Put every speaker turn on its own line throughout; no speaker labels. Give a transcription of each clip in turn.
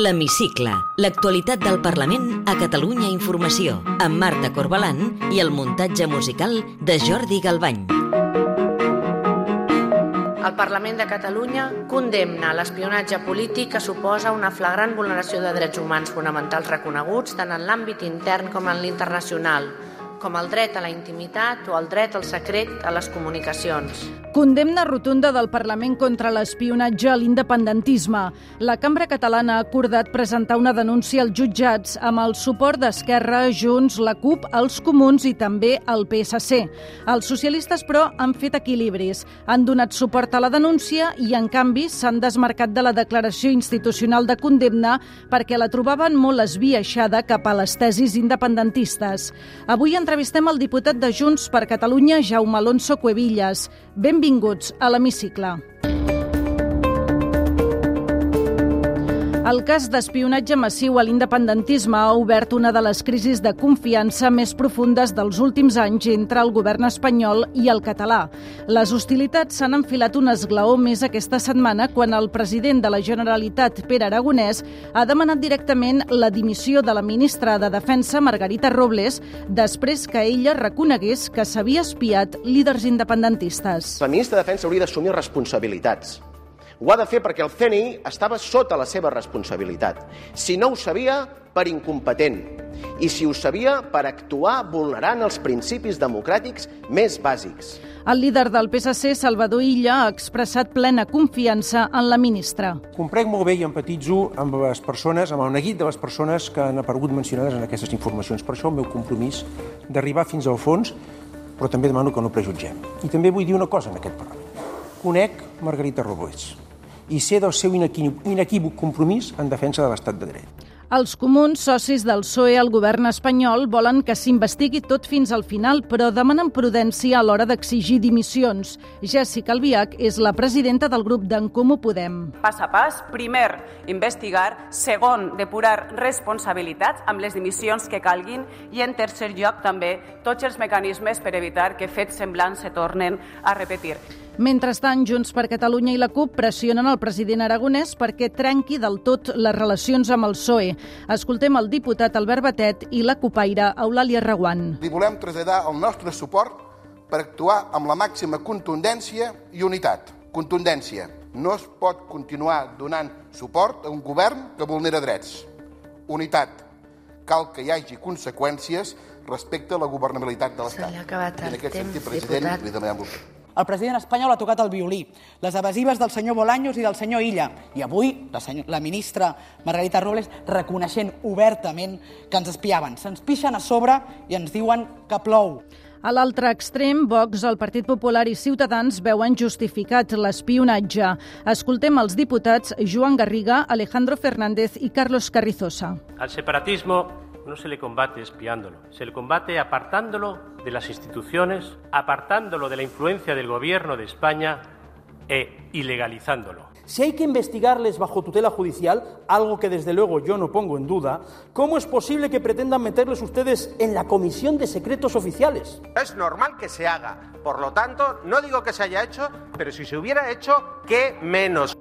L'Hemicicle, l'actualitat del Parlament a Catalunya Informació, amb Marta Corbalan i el muntatge musical de Jordi Galbany.
El Parlament de Catalunya condemna l'espionatge polític que suposa una flagrant vulneració de drets humans fonamentals reconeguts tant en l'àmbit intern com en l'internacional, com el dret a la intimitat o el dret al secret a les comunicacions.
Condemna rotunda del Parlament contra l'espionatge a l'independentisme. La Cambra Catalana ha acordat presentar una denúncia als jutjats amb el suport d'Esquerra, Junts, la CUP, els Comuns i també el PSC. Els socialistes, però, han fet equilibris. Han donat suport a la denúncia i, en canvi, s'han desmarcat de la declaració institucional de condemna perquè la trobaven molt esbiaixada cap a les tesis independentistes. Avui en entrevistem el diputat de Junts per Catalunya, Jaume Alonso Cuevillas. Benvinguts a l'Hemicicle. El cas d'espionatge massiu a l'independentisme ha obert una de les crisis de confiança més profundes dels últims anys entre el govern espanyol i el català. Les hostilitats s'han enfilat un esglaó més aquesta setmana quan el president de la Generalitat, Pere Aragonès, ha demanat directament la dimissió de la ministra de Defensa, Margarita Robles, després que ella reconegués que s'havia espiat líders independentistes.
La ministra de Defensa hauria d'assumir responsabilitats ho ha de fer perquè el CNI estava sota la seva responsabilitat. Si no ho sabia, per incompetent. I si ho sabia, per actuar vulnerant els principis democràtics més bàsics.
El líder del PSC, Salvador Illa, ha expressat plena confiança en la ministra.
Comprec molt bé i empatitzo amb les persones, amb el neguit de les persones que han aparegut mencionades en aquestes informacions. Per això el meu compromís d'arribar fins al fons, però també demano que no prejutgem. I també vull dir una cosa en aquest Parlament. Conec Margarita Robles i ser del seu inequívoc compromís en defensa de l'estat de dret.
Els comuns, socis del PSOE al govern espanyol, volen que s'investigui tot fins al final, però demanen prudència a l'hora d'exigir dimissions. Jessica Albiach és la presidenta del grup d'en Comú Podem.
Pas a pas, primer, investigar, segon, depurar responsabilitats amb les dimissions que calguin i, en tercer lloc, també, tots els mecanismes per evitar que fets semblants se tornen a repetir.
Mentrestant, Junts per Catalunya i la CUP pressionen el president aragonès perquè trenqui del tot les relacions amb el PSOE. Escoltem el diputat Albert Batet i la cupaire Eulàlia Reguant.
Li volem traslladar el nostre suport per actuar amb la màxima contundència i unitat. Contundència. No es pot continuar donant suport a un govern que vulnera drets. Unitat. Cal que hi hagi conseqüències respecte a la governabilitat de l'Estat.
En
aquest
temps,
sentit, president,
diputat.
li demanem
el president espanyol ha tocat el violí, les evasives del senyor Bolaños i del senyor Illa. I avui la, senyor, la ministra Margarita Robles reconeixent obertament que ens espiaven. Se'ns pixen a sobre i ens diuen que plou.
A l'altre extrem, Vox, el Partit Popular i Ciutadans veuen justificat l'espionatge. Escoltem els diputats Joan Garriga, Alejandro Fernández i Carlos Carrizosa.
Al separatismo no se le combate espiándolo, se le combate apartándolo de las instituciones, apartándolo de la influencia del gobierno de España e ilegalizándolo.
Si hay que investigarles bajo tutela judicial, algo que desde luego yo no pongo en duda, ¿cómo es posible que pretendan meterles ustedes en la Comisión de Secretos Oficiales?
Es normal que se haga. Por lo tanto, no digo que se haya hecho, pero si se hubiera hecho, ¿qué menos?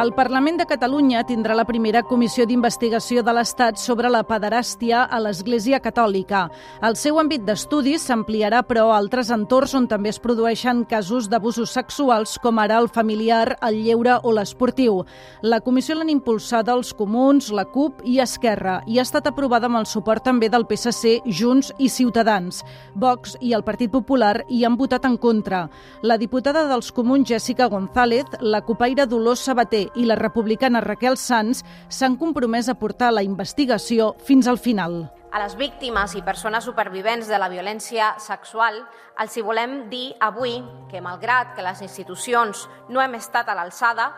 El Parlament de Catalunya tindrà la primera comissió d'investigació de l'Estat sobre la pederàstia a l'Església Catòlica. El seu àmbit d'estudi s'ampliarà, però, a altres entorns on també es produeixen casos d'abusos sexuals, com ara el familiar, el lleure o l'esportiu. La comissió l'han impulsada els comuns, la CUP i Esquerra i ha estat aprovada amb el suport també del PSC, Junts i Ciutadans. Vox i el Partit Popular hi han votat en contra. La diputada dels comuns, Jessica González, la copaire Dolors Sabater i la republicana Raquel Sanz s'han compromès a portar la investigació fins al final.
A les víctimes i persones supervivents de la violència sexual els hi volem dir avui que, malgrat que les institucions no hem estat a l'alçada,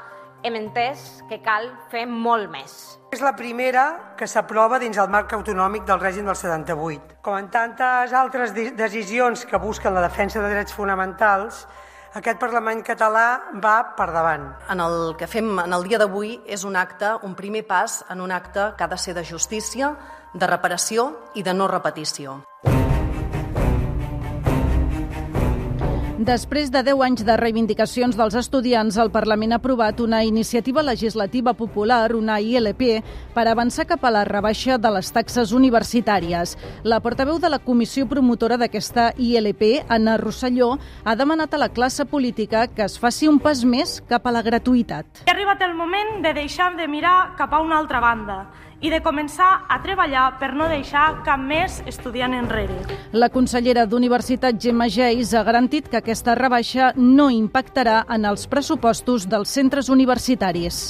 hem entès que cal fer molt més.
És la primera que s'aprova dins el marc autonòmic del règim del 78. Com en tantes altres decisions que busquen la defensa de drets fonamentals, aquest Parlament català va per davant.
En el que fem en el dia d'avui és un acte, un primer pas en un acte que ha de ser de justícia, de reparació i de no repetició.
Després de 10 anys de reivindicacions dels estudiants, el Parlament ha aprovat una iniciativa legislativa popular, una ILP, per avançar cap a la rebaixa de les taxes universitàries. La portaveu de la comissió promotora d'aquesta ILP, Anna Rosselló, ha demanat a la classe política que es faci un pas més cap a la gratuïtat.
Ha arribat el moment de deixar de mirar cap a una altra banda i de començar a treballar per no deixar cap més estudiant enrere.
La consellera d'Universitat, Gemma Geis, ha garantit que aquesta rebaixa no impactarà en els pressupostos dels centres universitaris.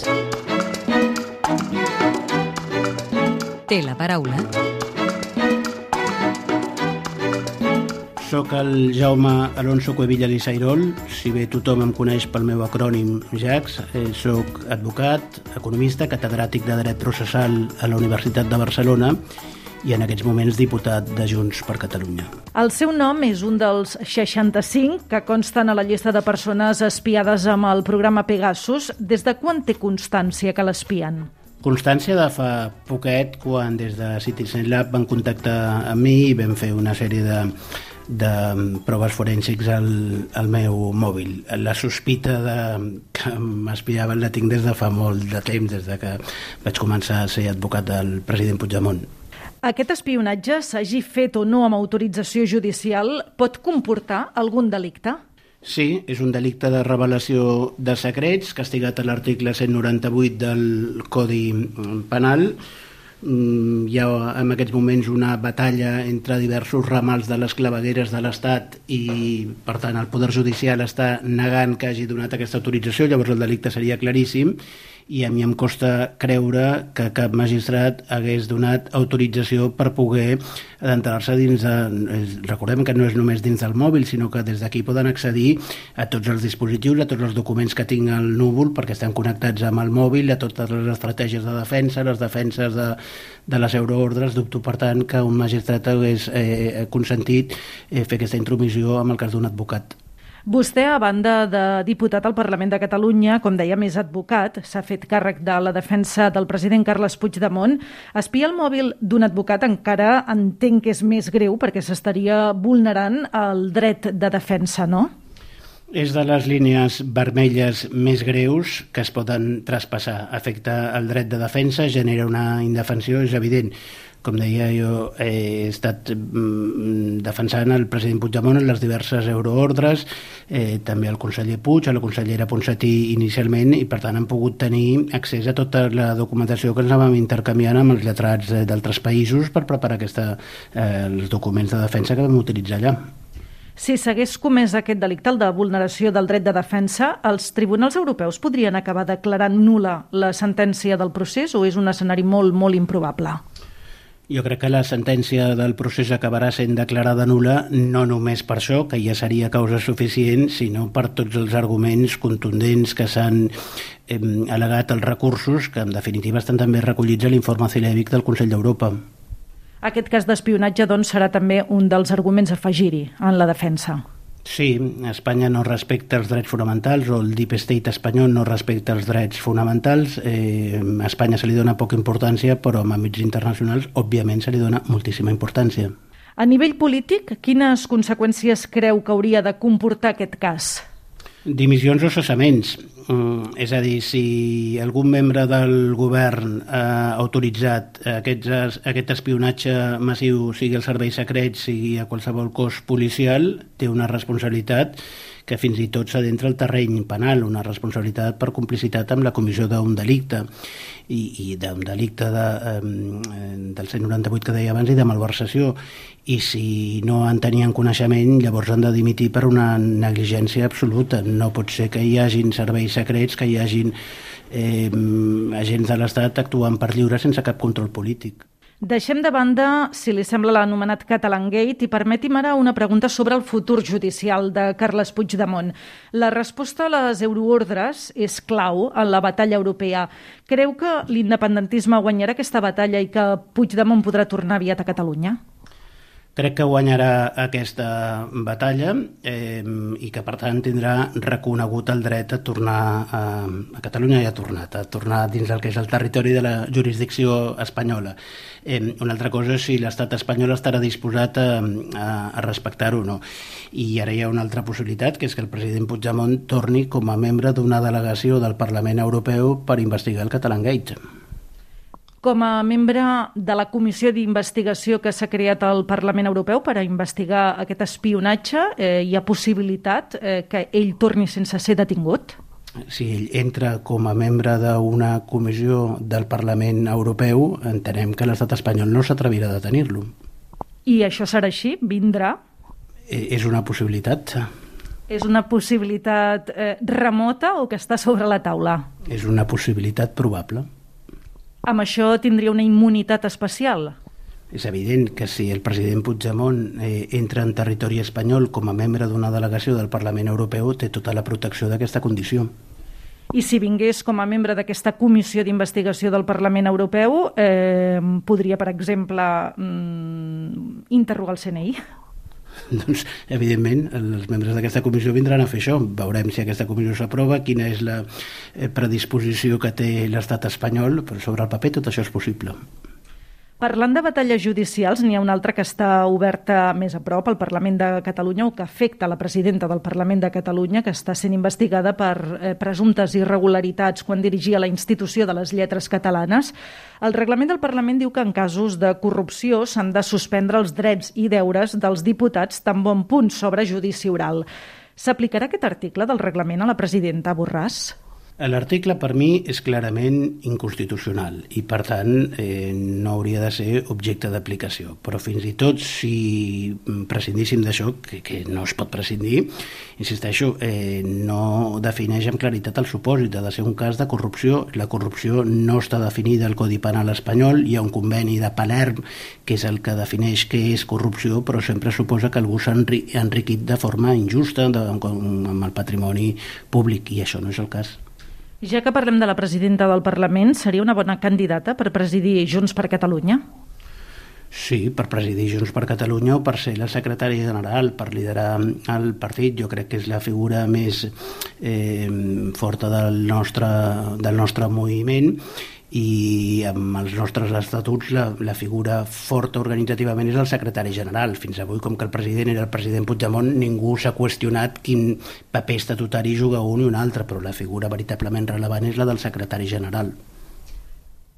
Té la paraula
Soc el Jaume Alonso Cuevilla Lisairol, si bé tothom em coneix pel meu acrònim JACS, eh, soc advocat, economista, catedràtic de dret processal a la Universitat de Barcelona i en aquests moments diputat de Junts per Catalunya.
El seu nom és un dels 65 que consten a la llista de persones espiades amb el programa Pegasus. Des de quan té constància que l'espien?
Constància de fa poquet, quan des de Citizen Lab van contactar amb mi i vam fer una sèrie de de proves forènsics al, al meu mòbil. La sospita de que m'espiaven la tinc des de fa molt de temps, des de que vaig començar a ser advocat del president Puigdemont.
Aquest espionatge, s'hagi fet o no amb autorització judicial, pot comportar algun delicte?
Sí, és un delicte de revelació de secrets, castigat a l'article 198 del Codi Penal, hi ha en aquests moments una batalla entre diversos ramals de les clavegueres de l'Estat i, per tant, el Poder Judicial està negant que hagi donat aquesta autorització, llavors el delicte seria claríssim i a mi em costa creure que cap magistrat hagués donat autorització per poder adentrar-se dins de... Recordem que no és només dins del mòbil, sinó que des d'aquí poden accedir a tots els dispositius, a tots els documents que tinc al núvol, perquè estan connectats amb el mòbil, a totes les estratègies de defensa, les defenses de, de les euroordres. Dubto, per tant, que un magistrat hagués eh, consentit eh, fer aquesta intromissió amb el cas d'un advocat.
Vostè, a banda de diputat al Parlament de Catalunya, com deia, més advocat, s'ha fet càrrec de la defensa del president Carles Puigdemont. Espiar el mòbil d'un advocat encara entenc que és més greu perquè s'estaria vulnerant el dret de defensa, no?
És de les línies vermelles més greus que es poden traspassar. Afecta el dret de defensa, genera una indefensió, és evident com deia, jo he estat mm, defensant el president Puigdemont en les diverses euroordres, eh, també el conseller Puig, a la consellera Ponsatí inicialment, i per tant han pogut tenir accés a tota la documentació que ens anàvem intercanviant amb els lletrats d'altres països per preparar aquesta, eh, els documents de defensa que vam utilitzar allà.
Si s'hagués comès aquest delicte, el de vulneració del dret de defensa, els tribunals europeus podrien acabar declarant nula la sentència del procés o és un escenari molt, molt improbable?
Jo crec que la sentència del procés acabarà sent declarada nula no només per això, que ja seria causa suficient, sinó per tots els arguments contundents que s'han eh, al·legat als recursos, que en definitiva estan també recollits a l'informe Cilèvic del Consell d'Europa.
Aquest cas d'espionatge doncs, serà també un dels arguments a afegir-hi en la defensa.
Sí, Espanya no respecta els drets fonamentals o el Deep State espanyol no respecta els drets fonamentals. Eh, a Espanya se li dona poca importància, però en àmbits internacionals, òbviament, se li dona moltíssima importància.
A nivell polític, quines conseqüències creu que hauria de comportar aquest cas?
Dimissions o cessaments. Mm, és a dir, si algun membre del govern ha autoritzat aquests, aquest espionatge massiu, sigui els serveis secrets, sigui a qualsevol cos policial, té una responsabilitat que fins i tot s'adentra al terreny penal, una responsabilitat per complicitat amb la comissió d'un delicte i, i d'un delicte de, eh, del 198 que deia abans i de malversació i si no en tenien coneixement llavors han de dimitir per una negligència absoluta. No pot ser que hi hagin serveis secrets, que hi hagin eh, agents de l'Estat actuant per lliure sense cap control polític.
Deixem de banda, si li sembla l'anomenat Catalangate, i permeti'm ara una pregunta sobre el futur judicial de Carles Puigdemont. La resposta a les euroordres és clau en la batalla europea. Creu que l'independentisme guanyarà aquesta batalla i que Puigdemont podrà tornar aviat a Catalunya?
Crec que guanyarà aquesta batalla eh, i que, per tant, tindrà reconegut el dret a tornar a, a Catalunya i ha tornat, a tornar dins del que és el territori de la jurisdicció espanyola. Eh, una altra cosa és si l'estat espanyol estarà disposat a, a, a respectar-ho o no. I ara hi ha una altra possibilitat, que és que el president Puigdemont torni com a membre d'una delegació del Parlament Europeu per investigar el Catalangate.
Com a membre de la comissió d'investigació que s'ha creat al Parlament Europeu per a investigar aquest espionatge, eh, hi ha possibilitat eh, que ell torni sense ser detingut?
Si ell entra com a membre d'una comissió del Parlament Europeu, entenem que l'estat espanyol no s'atrevirà a detenir-lo.
I això serà així? Vindrà?
Eh, és una possibilitat.
És una possibilitat eh, remota o que està sobre la taula?
És una possibilitat probable
amb això tindria una immunitat especial?
És evident que si el president Puigdemont eh, entra en territori espanyol com a membre d'una delegació del Parlament Europeu té tota la protecció d'aquesta condició.
I si vingués com a membre d'aquesta comissió d'investigació del Parlament Europeu, eh, podria, per exemple, mm, interrogar el CNI?
Doncs, evidentment, els membres d'aquesta comissió vindran a fer això. Veurem si aquesta comissió s'aprova, quina és la eh, predisposició que té l'estat espanyol, però sobre el paper tot això és possible.
Parlant de batalles judicials, n'hi ha una altra que està oberta més a prop al Parlament de Catalunya o que afecta la presidenta del Parlament de Catalunya, que està sent investigada per eh, presumptes irregularitats quan dirigia la institució de les lletres catalanes. El reglament del Parlament diu que en casos de corrupció s'han de suspendre els drets i deures dels diputats tan bon punt sobre judici oral. S'aplicarà aquest article del reglament a la presidenta Borràs?
L'article per mi és clarament inconstitucional i per tant eh, no hauria de ser objecte d'aplicació. Però fins i tot si prescindíssim d'això, que, que no es pot prescindir insisteixo, eh, no defineix amb claritat el supòsit ha de ser un cas de corrupció. La corrupció no està definida al Codi Penal espanyol. Hi ha un conveni de Palerm que és el que defineix què és corrupció però sempre suposa que algú s'ha enriquit de forma injusta de, amb, amb el patrimoni públic i això no és el cas
ja que parlem de la presidenta del Parlament, seria una bona candidata per presidir Junts per Catalunya?
Sí, per presidir Junts per Catalunya o per ser la secretària general, per liderar el partit. Jo crec que és la figura més eh, forta del nostre, del nostre moviment i amb els nostres estatuts la, la figura forta organitzativament és el secretari general. Fins avui, com que el president era el president Puigdemont, ningú s'ha qüestionat quin paper estatutari juga un i un altre, però la figura veritablement rellevant és la del secretari general.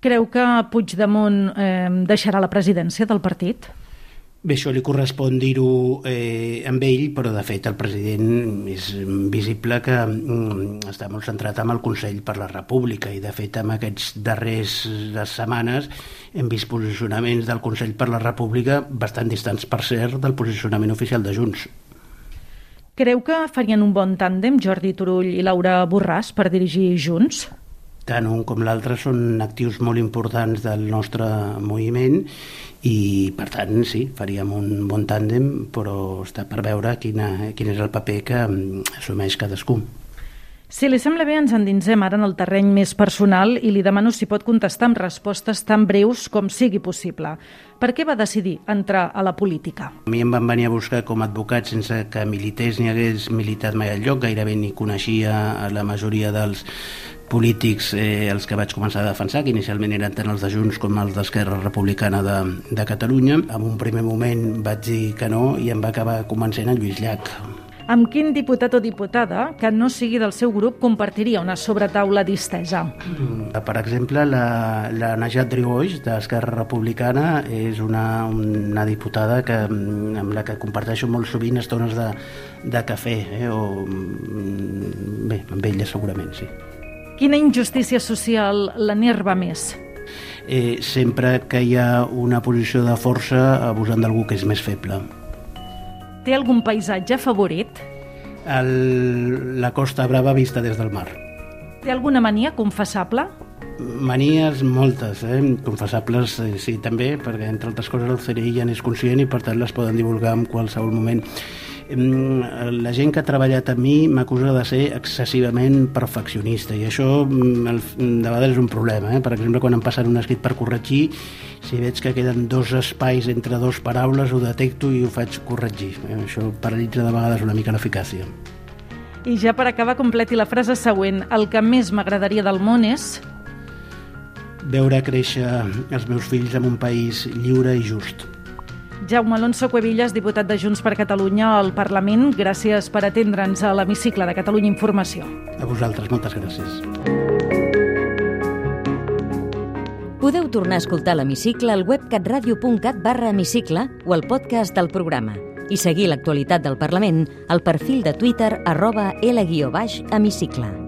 Creu que Puigdemont eh, deixarà la presidència del partit?
Bé, això li correspon dir-ho eh, amb ell, però de fet el president és visible que mm, està molt centrat amb el Consell per la República i de fet en aquests darrers setmanes hem vist posicionaments del Consell per la República bastant distants, per cert, del posicionament oficial de Junts.
Creu que farien un bon tàndem Jordi Turull i Laura Borràs per dirigir Junts?
Tant un com l'altre són actius molt importants del nostre moviment i per tant sí, faríem un bon tàndem però està per veure quina, quin és el paper que mm, assumeix cadascú.
Si li sembla bé, ens endinsem ara en el terreny més personal i li demano si pot contestar amb respostes tan breus com sigui possible. Per què va decidir entrar a la política?
A mi em van venir a buscar com a advocat sense que milités ni hagués militat mai al lloc, gairebé ni coneixia la majoria dels polítics eh, els que vaig començar a defensar, que inicialment eren tant els de Junts com els d'Esquerra Republicana de, de Catalunya. En un primer moment vaig dir que no i em va acabar convencent en Lluís Llach.
Amb quin diputat o diputada que no sigui del seu grup compartiria una sobretaula distesa?
Mm, per exemple, la, la Najat Drigoix, d'Esquerra Republicana, és una, una diputada que, mm, amb la que comparteixo molt sovint estones de, de cafè, eh? o, mm, bé, amb ella segurament, sí.
Quina injustícia social l'enerva més?
Eh, sempre que hi ha una posició de força abusant d'algú que és més feble.
Té algun paisatge favorit?
El, la Costa Brava vista des del mar.
Té alguna mania confessable?
Manies moltes, eh? confessables eh, sí també, perquè entre altres coses el CNI ja n'és conscient i per tant les poden divulgar en qualsevol moment La gent que ha treballat amb mi m'acusa de ser excessivament perfeccionista i això de vegades és un problema. Eh? Per exemple, quan em passen un escrit per corregir, si veig que queden dos espais entre dos paraules, ho detecto i ho faig corregir. Eh? Això paralitza de vegades una mica l'eficàcia.
I ja per acabar, completi la frase següent. El que més m'agradaria del món és...
Veure créixer els meus fills en un país lliure i just.
Jaume Alonso Cuevillas, diputat de Junts per Catalunya al Parlament, gràcies per atendre'ns a l'hemicicle de Catalunya Informació.
A vosaltres, moltes gràcies.
Podeu tornar a escoltar l'hemicicle al web catradio.cat barra hemicicle o al podcast del programa i seguir l'actualitat del Parlament al perfil de Twitter arroba L-hemicicle.